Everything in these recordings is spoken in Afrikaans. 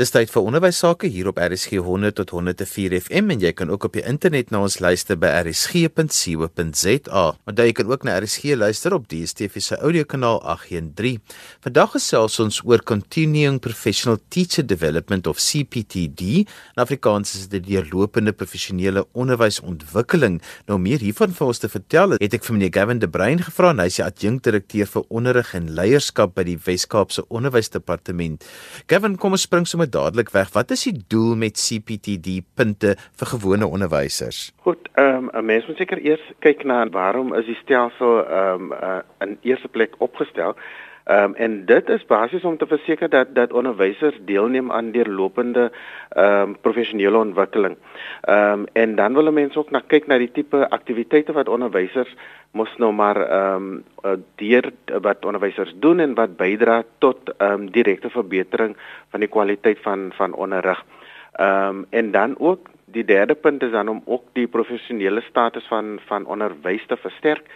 Dis tyd vir onderwys sake hier op RSG 100 tot 104 FM en jy kan ook op die internet na ons luister by rsg.co.za. Maar jy kan ook na RSG luister op DStv se audiokanaal 813. Vandag gesels ons oor Continuing Professional Teacher Development of CPTD. In Afrikaans is dit deurlopende professionele onderwysontwikkeling. Nou meer hiervan vir ons te vertel, het ek vir meneer Gavin De Bruin gevra, hy is die adjunkdirekteur vir onderrig en leierskap by die Wes-Kaapse Onderwysdepartement. Gavin, kom ons spring sommer dadelik weg. Wat is die doel met CPTD punte vir gewone onderwysers? Goed, ehm um, 'n mens moet seker eers kyk na waarom is die stelsel ehm um, uh, in eerste plek opgestel? Ehm um, en dit is basies om te verseker dat dat onderwysers deelneem aan deurlopende ehm um, professionele ontwikkeling. Ehm um, en dan wil mense ook na kyk na die tipe aktiwiteite wat onderwysers mos nou maar ehm um, deur wat onderwysers doen en wat bydra tot ehm um, direkte verbetering van die kwaliteit van van onderrig. Ehm um, en dan ook die derde punt is dan om ook die professionele status van van onderwys te versterk.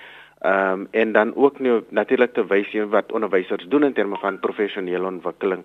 Ehm um, en dan ook nou natuurlik te wys wat onderwysers doen in terme van professionele ontwikkeling.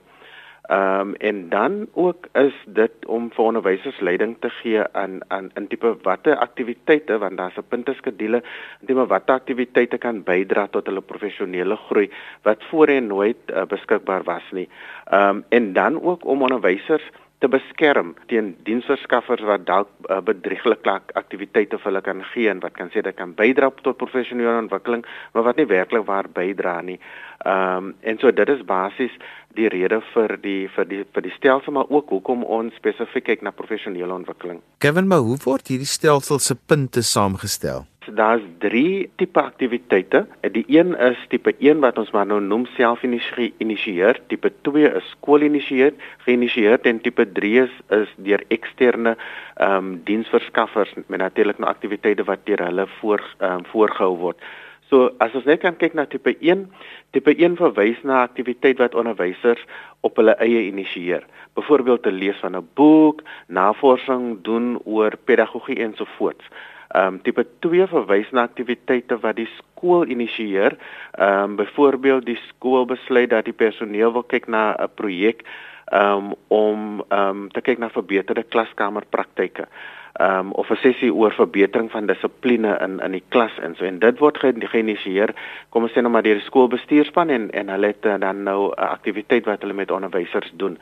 Ehm um, en dan ook is dit om vir onderwysers leiding te gee aan aan in tipe watter aktiwiteite want daar's 'n punteskedule in tipe watter aktiwiteite kan bydra tot hulle professionele groei wat voorheen nooit uh, beskikbaar was nie. Ehm um, en dan ook om onderwysers te beskerm teen diensverskaffers wat dalk uh, bedrieglike aktiwiteite vir hulle kan gee en wat kan sê dit kan bydra tot professionele ontwikkeling, maar wat nie werklik waar bydra nie. Ehm um, en so dit is basies die rede vir die vir die vir die stelsel maar ook hoekom ons spesifiek kyk na professionele ontwikkeling. Kevin, maar hoe word hierdie stelsel se punte saamgestel? daar's drie tipe aktiwiteite. Die een is tipe 1 wat ons maar nou noem self-initieer, tipe 2 is skoolinitieer, geïnitieer en tipe 3 is, is deur eksterne ehm um, diensverskaffers met natuurlik nou aktiwiteite wat deur hulle voor ehm um, voorgehou word. So as ons net kan kyk na tipe 1, tipe 1 verwys na aktiwiteit wat onderwysers op hulle eie initieer. Byvoorbeeld te lees van 'n boek, navorsing doen oor pedagogie ensovoorts. Ehm um, tipe 2 verwys na aktiwiteite wat die skool initieer. Ehm um, byvoorbeeld die skool besluit dat die personeel wil kyk na 'n projek um, om ehm um, te kyk na verbeterde klaskamerpraktyke. Ehm um, of 'n sessie oor verbetering van dissipline in in die klas en so en dit word geïnisieer kom ons sê nou maar deur die skoolbestuurspan en en hulle het dan nou 'n aktiwiteit wat hulle met onderwysers doen.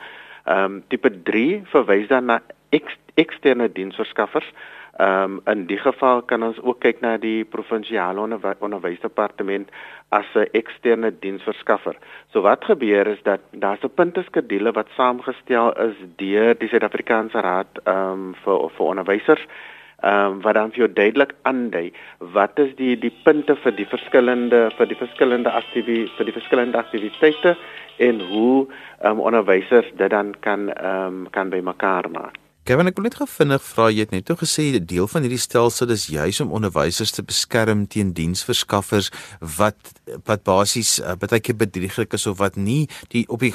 Ehm um, tipe 3 verwys dan na ek, eksterne diensverskaffers. Ehm um, in die geval kan ons ook kyk na die provinsiale onderwy onderwysdepartement as 'n eksterne diensverskaffer. So wat gebeur is dat daar's 'n punteskedule wat saamgestel is deur die Suid-Afrikaanse Raad ehm um, vir vir onderwysers ehm um, wat dan vir jou duidelik aandui wat is die die punte vir die verskillende vir die verskillende aktiwiteite vir die verskillende aktiwiteite en hoe ehm um, onderwysers dit dan kan ehm um, kan bymekaar maak. Kevin, ek wil net gou vinnig vra jy het net toe gesê 'n deel van hierdie stelsel is juis om onderwysers te beskerm teen diensverskaffers wat wat basies uh, baie keer bedrieglik is of wat nie die op die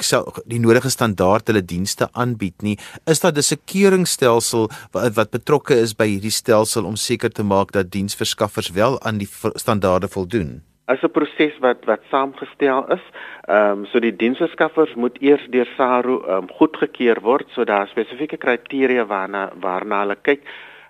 die nodige standaard hulle dienste aanbied nie. Is daar 'n sekeringstelsel wat, wat betrokke is by hierdie stelsel om seker te maak dat diensverskaffers wel aan die standaarde voldoen? As 'n proses wat wat saamgestel is. Ehm um, so die diensverskaffers moet eers deur SARU ehm um, goedgekeur word, so daar spesifieke kriteria waarna waarna hulle kyk.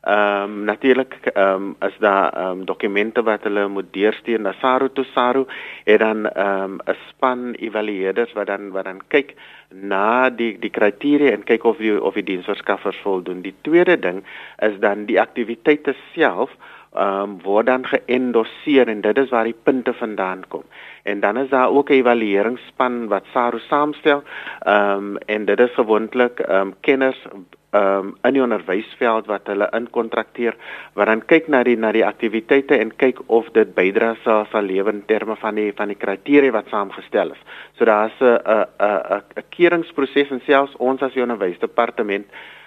Ehm um, natuurlik ehm um, is daar ehm um, dokumente wat hulle moet deurstuur na SARU toe SARU en dan ehm um, 'n span evalueerders wat dan wat dan kyk na die die kriteria en kyk of die of die diensverskaffers voldoen. Die tweede ding is dan die aktiwiteite self ehm um, word dan geëndoseer en dit is waar die punte vandaan kom. En dan is daar ook 'n evalueringsspan wat SARU saamstel. Ehm um, en dit is gewoonlik ehm um, kenners ehm um, in die onderwysveld wat hulle inkontrakteer wat dan kyk na die na die aktiwiteite en kyk of dit bydra sal sal lewer in terme van die van die kriteria wat saamgestel is. So daar's 'n 'n 'n 'n keuringsproses en selfs ons as die onderwysdepartement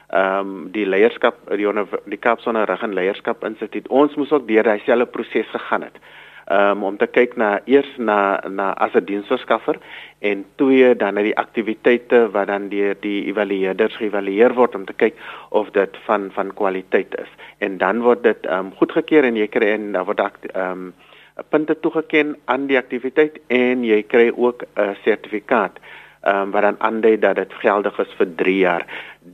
ehm um, die leierskap die die Kaapsonne Rig en Leierskap Instituut ons moes ook deur daai selfe proses gegaan het. Ehm um, om te kyk na eers na na as 'n diensverskaffer en twee dan na die aktiwiteite wat dan deur die evalueerders geëvalueer word om te kyk of dit van van kwaliteit is. En dan word dit ehm um, goedgekeur en jy kry en dan word ehm um, punte toegeken aan die aktiwiteit en jy kry ook 'n sertifikaat um, wat dan aandui dat dit geldig is vir 3 jaar.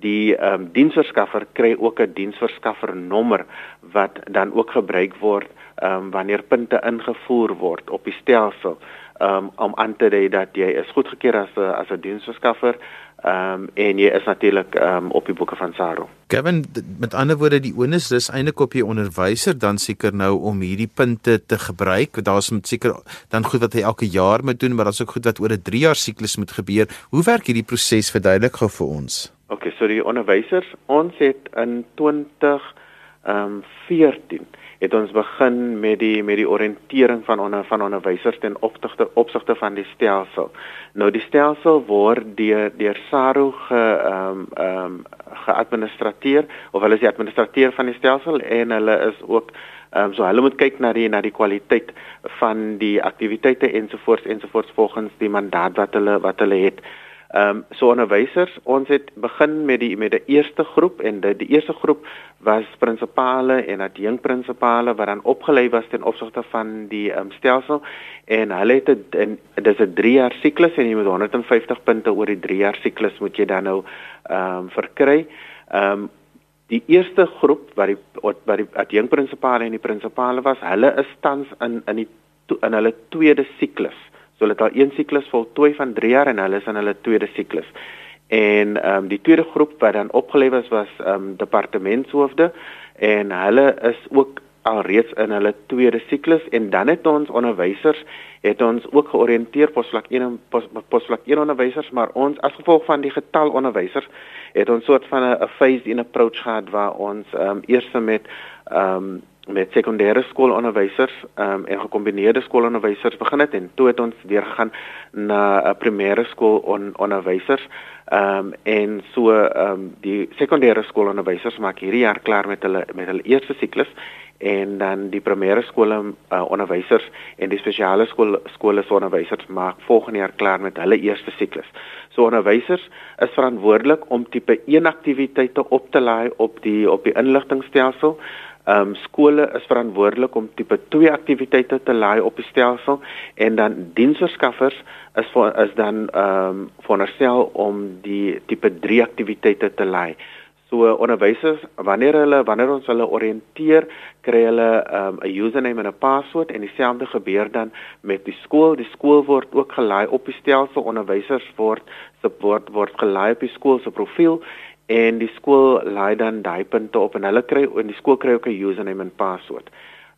Die ehm um, diensverskaffer kry ook 'n diensverskaffer nommer wat dan ook gebruik word ehm um, wanneer punte ingevoer word op die stelsel um, om aan te dui dat jy is goedgekeur as as 'n diensverskaffer ehm um, en jy is natuurlik ehm um, op die boeke van SARO. Kevin met ander woorde die onus dis eintlik op die onderwyser dan seker nou om hierdie punte te gebruik. Daar's met seker dan goed wat hy elke jaar moet doen, maar daar's ook goed wat oor 'n 3 jaar siklus moet gebeur. Hoe werk hierdie proses verduidelik gou vir ons? OK, so die onderwysers ons het in 20 ehm um, 14 het ons begin met die met die oriëntering van onder van onderwysers ten opsigte opsigte van die stelsel. Nou die stelsel word deur deur SARO ge ehm um, ehm um, geadministreer of hulle is die administrateur van die stelsel en hulle is ook ehm um, so hulle moet kyk na die na die kwaliteit van die aktiwiteite ensovoorts ensovoorts volgens die mandaat wat hulle wat hulle het. Ehm um, so onderwysers, ons het begin met die met die eerste groep en die, die eerste groep was prinsipale en adjunkprinsipale wat dan opgelei was ten opsigte van die ehm um, stelsel en hulle het dit dis 'n 3 jaar siklus en jy moet 150 punte oor die 3 jaar siklus moet jy dan nou ehm um, verkry. Ehm um, die eerste groep wat die wat die adjunkprinsipale en die prinsipale was, hulle is tans in in die in hulle tweede siklus. So hulle het al een siklus voltooi van 3 jaar en hulle is in hulle tweede siklus. En ehm um, die tweede groep wat dan opgelewer is was ehm um, departementshoofde en hulle is ook alreeds in hulle tweede siklus en dan het ons onderwysers het ons ook georiënteer posvlak 1 en pos, posvlak 1 onderwysers maar ons as gevolg van die getal onderwysers het ons soort van 'n phased in approach gehad waar ons ehm um, eers met ehm um, met sekondêre skoolonderwysers um, en gekombineerde skoolonderwysers begin het en toe het ons weer gegaan na 'n primêre skool on, onderwysers ehm um, en so ehm um, die sekondêre skoolonderwysers maak hierdie jaar klaar met hulle met hulle eerste siklus en dan die primêre skole uh, onderwysers en die spesiale skool skole se onderwysers maak volgende jaar klaar met hulle eerste siklus. So onderwysers is verantwoordelik om tipe 1 aktiwiteite op te laai op die op die inligtingstelsel Ehm um, skole is verantwoordelik om tipe 2 aktiwiteite te laai op die stelsel en dan diensverskaffers is vir is dan ehm um, veronderstel om die tipe 3 aktiwiteite te laai. So onderwysers wanneer hulle wanneer ons hulle oriënteer, kry hulle ehm, 'n um, username en 'n paswoord en dieselfde gebeur dan met die skool. Die skool word ook gelaai op die stelsel. Onderwysers word se word word gelaai op die skool se profiel en die skool laai dan daai punte op en hulle kry en die skool kry ook 'n username en password.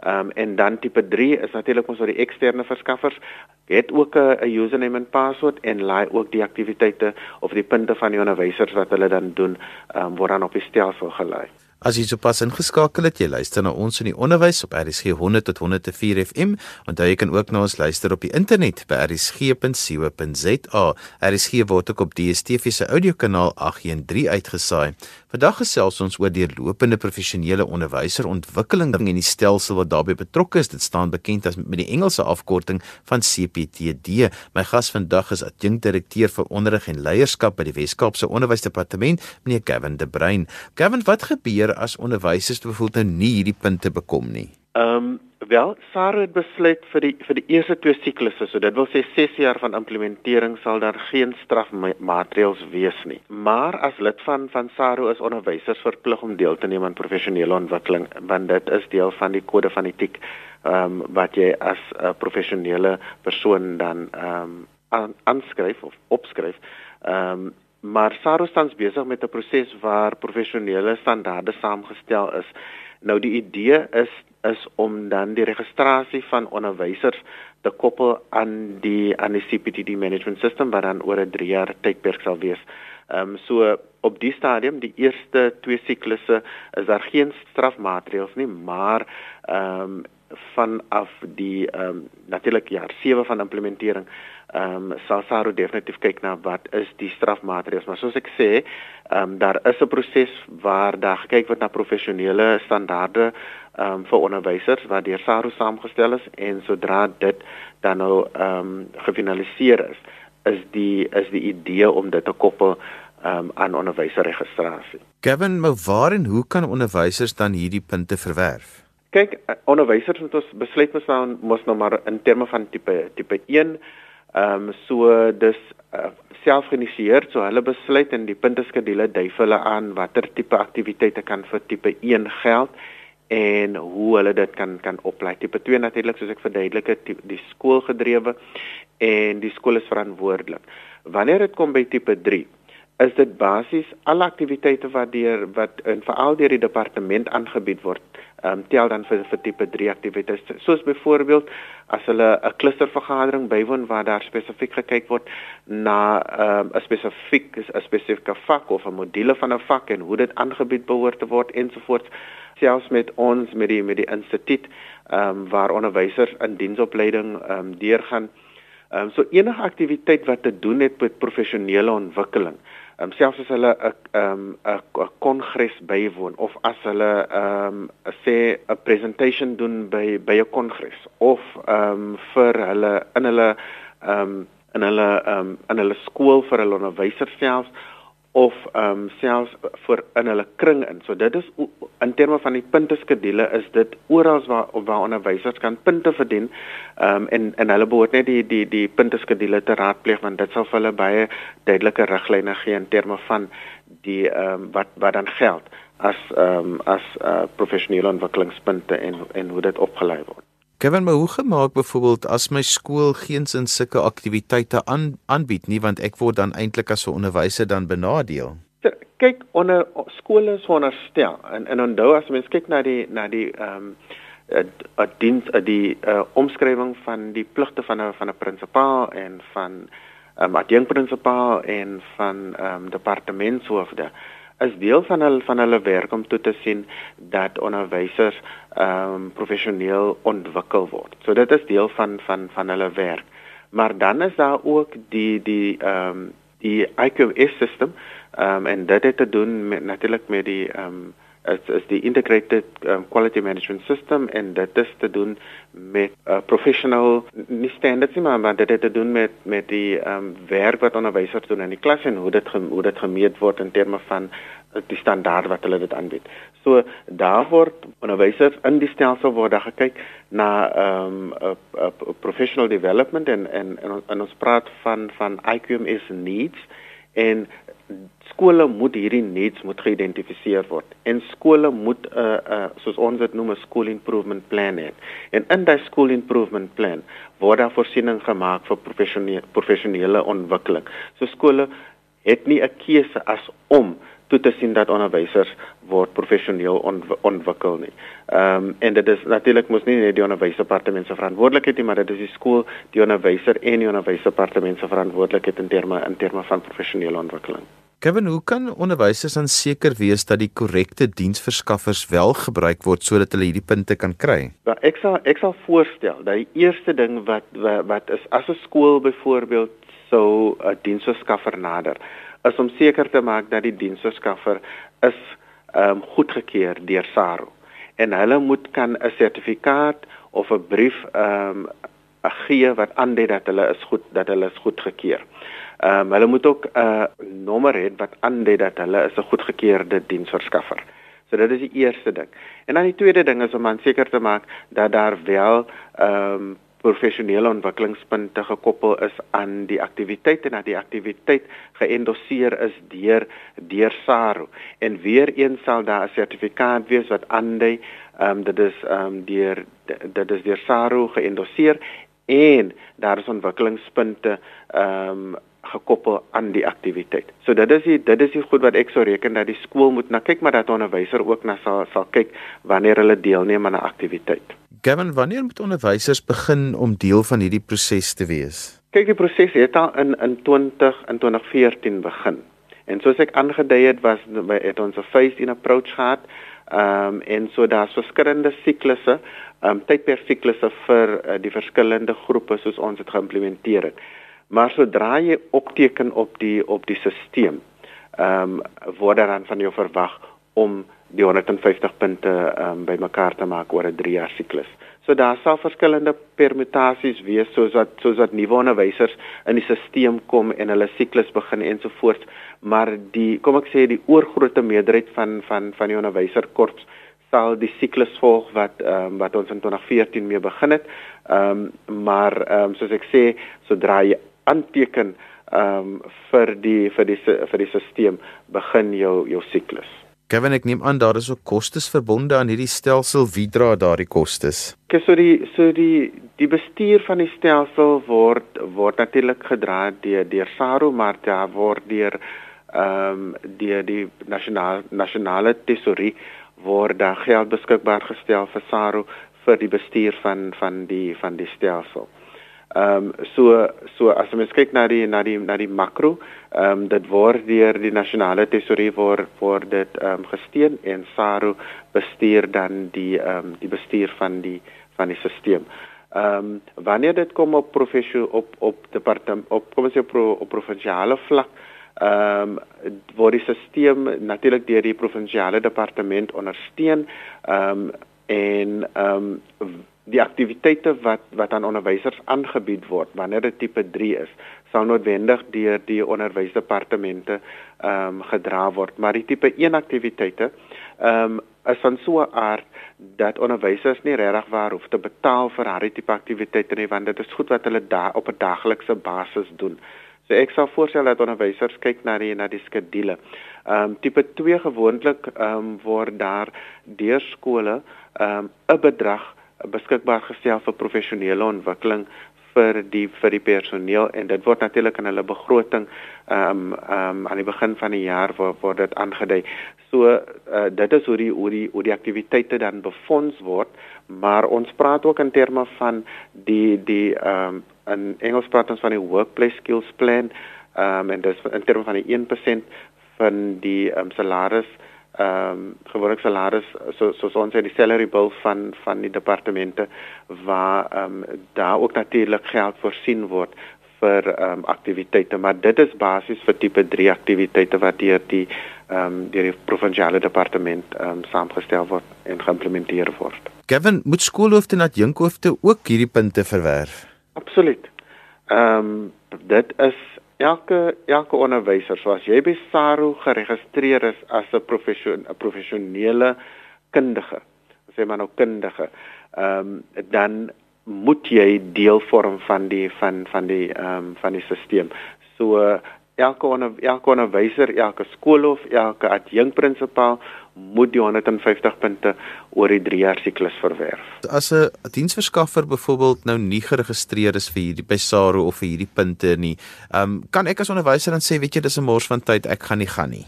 Ehm um, en dan tipe 3 is natuurlik ons wat die eksterne verskaffers het ook 'n username en password en laai ook die aktiwiteite of die punte van die onderwysers wat hulle dan doen ehm um, word dan op die stelsel gelaai. As jy sopas ingeskakel het, jy luister na ons in die onderwys op RSG 100 tot 104 FM, onthou jy kan ook na ons luister op die internet by rsg.co.za. RSG word ook op DStv se audiokanaal 813 uitgesaai. Vandag gesels ons oor die lopende professionele onderwyser ontwikkeling en die stelsel wat daarbey betrokke is. Dit staan bekend as met die Engelse afkorting van CPTD. My gas vandag is adjunkdirekteur vir onderrig en leierskap by die Wes-Kaapse Onderwysdepartement, meneer Gavin De Bruin. Gavin, wat gebeur as onderwysers byvoorbeeld nou nie hierdie punte bekom nie? Ehm um, wel, SARU het besluit vir die vir die eerste twee siklusse, so dit wil sê 6 jaar van implementering sal daar geen strafmaatreëls wees nie. Maar as lid van van SARU is onderwysers verplig om deel te neem aan professionele ontwikkeling, want dit is deel van die kode van etiek ehm um, wat jy as 'n uh, professionele persoon dan ehm um, aanskryf of opskryf. Ehm um, maar SARU staan besig met 'n proses waar professionele standaarde saamgestel is. Nou die idee is is om dan die registrasie van onderwysers te koppel aan die aan die CPTD management system wat dan oor 'n 3 jaar tydperk sal wees. Ehm um, so op die stadium, die eerste twee siklusse, is daar geen strafmaatreëls nie, maar ehm um, vanaf die ehm um, natuurlik jaar 7 van implementering ehm um, sal SARU definitief kyk na wat is die strafmaatreëls maar soos ek sê ehm um, daar is 'n proses waar daar gekyk word na professionele standaarde ehm um, vir onderwysers wat deur SARU saamgestel is en sodra dit dan nou ehm um, gefinaliseer is is die is die idee om dit te koppel um, aan onderwyserregistrasie. Gavin, maar waar en hoe kan onderwysers dan hierdie punte verwerf? Kyk, onderwysers moet ons besluit moet nou mos nou maar in terme van tipe tipe 1 ehm um, so dis uh, self geïnisieer, so hulle besluit en die punteskedule dui vir hulle aan watter tipe aktiwiteite kan vir tipe 1 geld en hoe hulle dit kan kan oplei. Tipe 2 natuurlik soos ek verduidelik het, die, die skoolgedrewe en die skool is verantwoordelik. Wanneer dit kom by tipe 3, is dit basies alle aktiwiteite wat deur wat in veral deur die departement aangebied word, ehm um, tel dan vir vir tipe 3 aktiwiteite. Soos byvoorbeeld as hulle 'n klustervergadering bywoon waar daar spesifiek gekyk word na ehm um, 'n spesifiek 'n spesifieke vak of 'n module van 'n vak en hoe dit aangebied behoort te word ensovoorts selfs met ons met die met die instituut ehm um, waar onderwysers in diensopleiding ehm um, deurgaan. Ehm um, so enige aktiwiteit wat te doen het met professionele ontwikkeling um, selfs as hulle 'n 'n 'n kongres bywoon of as hulle ehm um, sê 'n presentation doen by by 'n kongres of ehm um, vir hulle in hulle ehm um, in hulle ehm um, in hulle skool vir hulle onderwysers selfs of ehm um, selfs vir in hulle kring in. So dit is in terme van die punteskedule is dit oral waar waar onderwysers kan punte verdien. Ehm um, en en hulle behoort net die die die punteskedule te raadpleeg want dit sal vir hulle baie duidelike riglyne gee in terme van die ehm um, wat wat dan geld as ehm um, as uh, professionele ontwikkelingspunte en en hoe dit opgelei word. Kevin, maar hoe gemaak byvoorbeeld as my skool geen sin sulke aktiwiteite aan aanbied nie want ek word dan eintlik as 'n onderwyser dan benadeel? Kyk, onder skole is veronderstel en en onthou as mens kyk na die na die ehm um, 'n diens die uh, omskrywing van die pligte van 'n van 'n prinsipaal en van 'n um, adjunkprinsipaal en van ehm um, departementshoofde is deel van hulle van hulle werk om toe te sien dat onderwysers ehm um, professioneel ontwikkel word. So dit is deel van van van hulle werk. Maar dan is daar ook die die ehm um, die IQS system ehm um, en dit het te doen met natuurlik met die ehm um, is is die integrated um, quality management system en dit is te doen met uh, professional nie standards nie maar, maar dit het te doen met met die um, werk wat onderwysers doen in die klas en hoe dit hoe dit gemeet word in terme van uh, die standaard wat hulle dit aanbied. So daar word onderwysers in die stelsel word daar gekyk na ehm um, 'n professional development en en en ons praat van van IQMS needs en skole moet hierdie needs moet geïdentifiseer word en skole moet 'n uh, uh, soos ons dit noem 'n school improvement plan hê. En in daai school improvement plan word daar voorsiening gemaak vir professionele professionele ontwikkeling. So skole het nie 'n keuse as om toe te sien dat onderwysers word professioneel ontw ontwikkel nie. Ehm um, en dit is natuurlik mos nie net die onderwysdepartement se verantwoordelikheid nie, maar dit is die skool, die onderwyser en die onderwysdepartement se verantwoordelikheid in terme in terme van professionele ontwikkeling. Kevin, hoe kan onderwysers dan seker wees dat die korrekte diensverskaffers wel gebruik word sodat hulle hierdie punte kan kry? Nou, ek sal ek sal voorstel dat die eerste ding wat wat, wat is as 'n skool byvoorbeeld sou 'n diensverskaffer nader is om seker te maak dat die diensverskaffer is ehm um, goedgekeur deur SARO en hulle moet kan 'n sertifikaat of 'n brief ehm um, gee wat aandui dat hulle is goed dat hulle is goedgekeur. Ehm um, hulle moet ook 'n uh, nommer hê wat aandui dat hulle is 'n goedgekeurde diensverskaffer. So dit is die eerste ding. En dan die tweede ding is om aan seker te maak dat daar wel ehm um, professionele ontwikkelingspunte gekoppel is aan die aktiwiteit en dat die aktiwiteit geëndoseer is deur deur SARO. En weer eens sal daar 'n sertifikaat wees wat aandui ehm um, dit is ehm um, deur dit is deur SARO geëndoseer en daar is ontwikkelingspunte ehm um, gekoppel aan die aktiwiteit. So dit is die dit is die goed wat ek sou reken dat die skool moet na kyk maar dat onderwyser ook na sal sal kyk wanneer hulle deelneem aan 'n aktiwiteit. Gavin, wanneer moet onderwysers begin om deel van hierdie proses te wees? Kyk, die proses het al in in 20 in 2014 begin. En soos ek aangedui het, was het ons 'n phase-in approach gehad. Ehm um, en so daar's verskillende siklusse, ehm um, tydpersiklusse vir uh, die verskillende groepe soos ons dit geïmplementeer het. Maar sodra jy opteken op die op die stelsel, ehm um, word dan van jou verwag om die 150 punte um, bymekaar te maak oor 'n 3 jaar siklus. So daar sal verskillende permutasies wees soos wat soos wat nuwe onderwysers in die stelsel kom en hulle siklus begin ensovoorts, maar die kom ek sê die oorgrootste meerderheid van van van die onderwyserkorps sal die siklus volg wat um, wat ons in 2014 mee begin het. Ehm um, maar ehm um, soos ek sê, sodra jy aanteken ehm um, vir die vir die vir die stelsel begin jou jou siklus. Kevin ek neem aan daar is ook kostes verbonde aan hierdie stelsel. Wie dra daardie kostes? Kyk so die so die die bestuur van die stelsel word word natuurlik gedra deur deur SARU maar daar word deur ehm um, deur die nasionale nasionale tesorie word daar geld beskikbaar gestel vir SARU vir die bestuur van van die van die stelsel. Ehm um, so so as ons kyk na die na die na die makro, ehm um, dit word deur die nasionale tesorie word word dit ehm um, gesteun en SARU bestuur dan die ehm um, die bestuur van die van die stelsel. Ehm um, wanneer dit kom op professioneel op op departement op kom ons sê pro, op provinsiale vlak ehm um, word die stelsel natuurlik deur die provinsiale departement ondersteun ehm um, en ehm um, die aktiwiteite wat wat aan onderwysers aangebied word wanneer dit tipe 3 is sal noodwendig deur die onderwysdepartemente ehm um, gedra word maar die tipe 1 aktiwiteite ehm um, is van so 'n aard dat onderwysers nie regtig waar hoef te betaal vir daardie tipe aktiwiteite nie want dit is goed wat hulle daar op 'n daaglikse basis doen. So ek sal voorstel dat onderwysers kyk na die na die skedule. Ehm um, tipe 2 gewoonlik ehm um, word daar deur skole ehm um, 'n bedrag beskikbaar gestel vir professionele ontwikkeling vir die vir die personeel en dit word natuurlik in hulle begroting ehm um, ehm um, aan die begin van die jaar word, word dit aangedui. So uh, dit is hoe die hoe die hoe die aktiwiteite dan befonds word, maar ons praat ook in terme van die die ehm um, in Engels praat ons van die workplace skills plan ehm um, en dis in terme van die 1% van die ehm um, salaris ehm um, gewoonlik salaris so so ons sê die salary bill van van die departemente waar ehm um, daar ook natuurlik geld voorsien word vir ehm um, aktiwiteite maar dit is basies vir tipe 3 aktiwiteite wat deur die ehm um, deur die provinsiale departement ehm um, saamgestel word en geïmplementeer word. Gavin, moet skoolhoofde en adjunkhoofde ook hierdie punte verwerf? Absoluut. Ehm um, dit is elke elke onderwyser soos jy by SARU geregistreer is as 'n profession 'n professionele kundige sê maar nou kundige ehm um, dan moet jy deel vorm van die van van die ehm um, van die stelsel so elke onder, elke onderwyser elke skoolhof elke adjunkprinsipaal moet die 150 punte oor die 3 jaar siklus verwerf. As 'n diensverskaffer byvoorbeeld nou nie geregistreer is vir hierdie by SARO of vir hierdie punte nie, um, kan ek as onderwyser dan sê weet jy dis 'n mors van tyd, ek gaan nie gaan nie.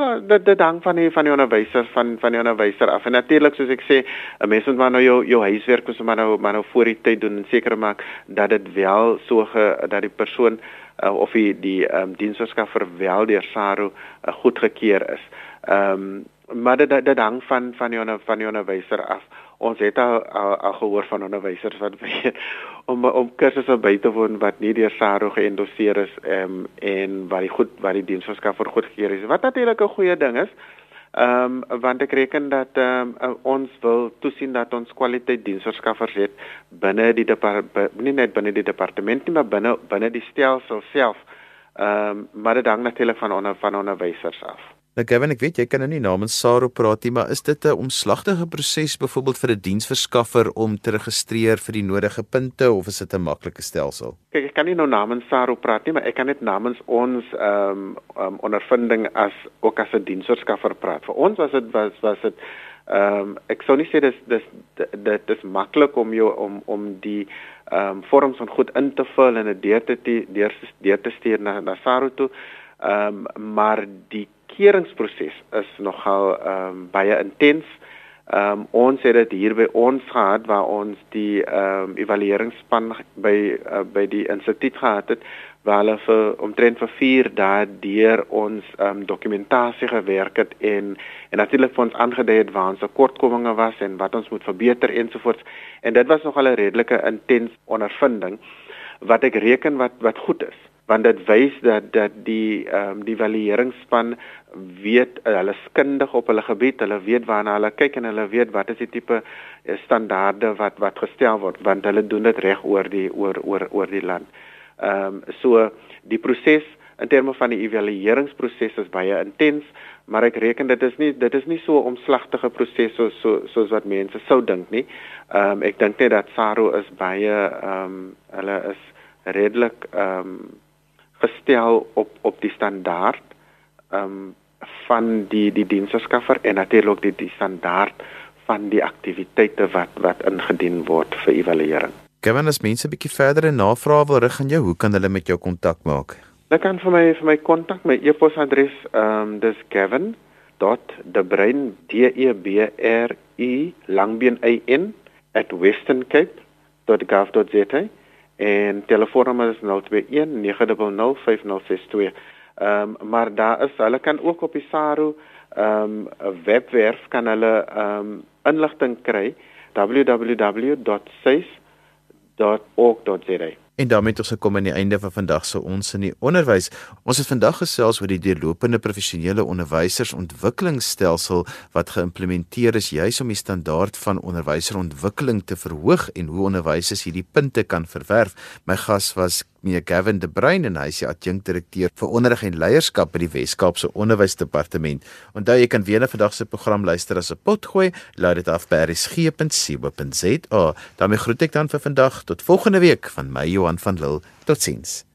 Ja, dit dit hang van die van die onderwyser van van die onderwyser af. En natuurlik soos ek sê, 'n mens moet maar nou jou jou huiswerk moet maar nou maar nou voor die tyd doen en seker maak dat dit wel so ge dat die persoon uh, of die die um, diensverskaffer wel deur SARO uh, goedgekeur is. Ehm um, maar dit dit hang van van die van die onderwyser af. Ons het al, al, al gehoor van onderwysers wat weet om om kursusse by te woon wat nie deur SARO geëndoseer is um, en wat die goed wat die diensverskaffer goedgekeur is. Wat natuurlik 'n goeie ding is. Ehm um, want ek reken dat ehm um, ons wil toesien dat ons kwaliteit diensverskaffers het binne die departement nie net binne die departement nie maar binne binne die stelsel self. Ehm um, maar dit hang natuurlik van onder van onderwysers af. Nou Gavin, ek weet jy kan nou nie namens SARO praat nie, maar is dit 'n omslagtige proses byvoorbeeld vir 'n diensverskaffer om te registreer vir die nodige punte of is dit 'n maklike stelsel? Kyk, ek kan nie nou namens SARO praat nie, maar ek kan net namens ons ehm um, um, ondervinding as ook as 'n diensverskaffer praat. Vir ons was dit was was dit ehm um, ek sou nie sê dis dis dit is maklik om jou om om die ehm um, vorms van goed in te vul en dit deur te deur deur te stuur na na SARO toe. Ehm um, maar die keringsproses is nogal ehm um, baie intens. Ehm um, ons het dit hier by ons gehad waar ons die ehm um, evalueringsspan by uh, by die instituut gehad het waar hulle vir omtrent vir 4 dae deur ons ehm um, dokumentasie gewerk het en en natuurlik vir ons aangedui het waar ons tekortkominge was en wat ons moet verbeter ensovoorts en dit was nogal 'n redelike intens ondervinding wat ek reken wat wat goed is want dit wys dat dat die ehm um, die evalueringsspan weet uh, hulle skundig op hulle gebied, hulle weet waarna hulle kyk en hulle weet wat is die tipe uh, standaarde wat wat gestel word want hulle doen dit reg oor die oor oor oor die land. Ehm um, so die proses in terme van die evalueringsproses is baie intens, maar ek reken dit is nie dit is nie so 'n omslagtige proses so so soos wat mense sou dink nie. Ehm um, ek dink net dat SARO is baie ehm um, hulle is redelik ehm um, gestel op op die standaard ehm um, van die die diensverskaffer en natuurlik die die standaard van die aktiwiteite wat wat ingedien word vir evaluering. Gavin, as mense 'n bietjie verdere navrae wil rig aan jou, hoe kan hulle met jou kontak maak? Hulle kan vir my vir my kontak my e-posadres ehm um, dis gavin.debrein d e b r i langbeen a n @westerncape.gov.za en telefoonnommer is 021 900 5062. Ehm um, maar daar is hulle kan ook op die SARU ehm um, webwerf kan hulle ehm um, inligting kry www.sais.org.za. En daarmee het ons gekom aan die einde van vandag se ons in die onderwys. Ons het vandag gesels oor die deurlopende professionele onderwysersontwikkelingsstelsel wat geïmplementeer is juis om die standaard van onderwyserontwikkeling te verhoog en hoe onderwysers hierdie punte kan verwerf. My gas was meneer Gavin De Bruin en hy is die adjunkdirekteur vir onderrig en leierskap by die Wes-Kaapse Onderwysdepartement. Onthou jy kan weer na vandag se program luister as 'n potgooi, laai dit af by rsg.co.za. daarmee groet ek dan vir vandag tot volgende week van my Johan van Lille. Totsiens.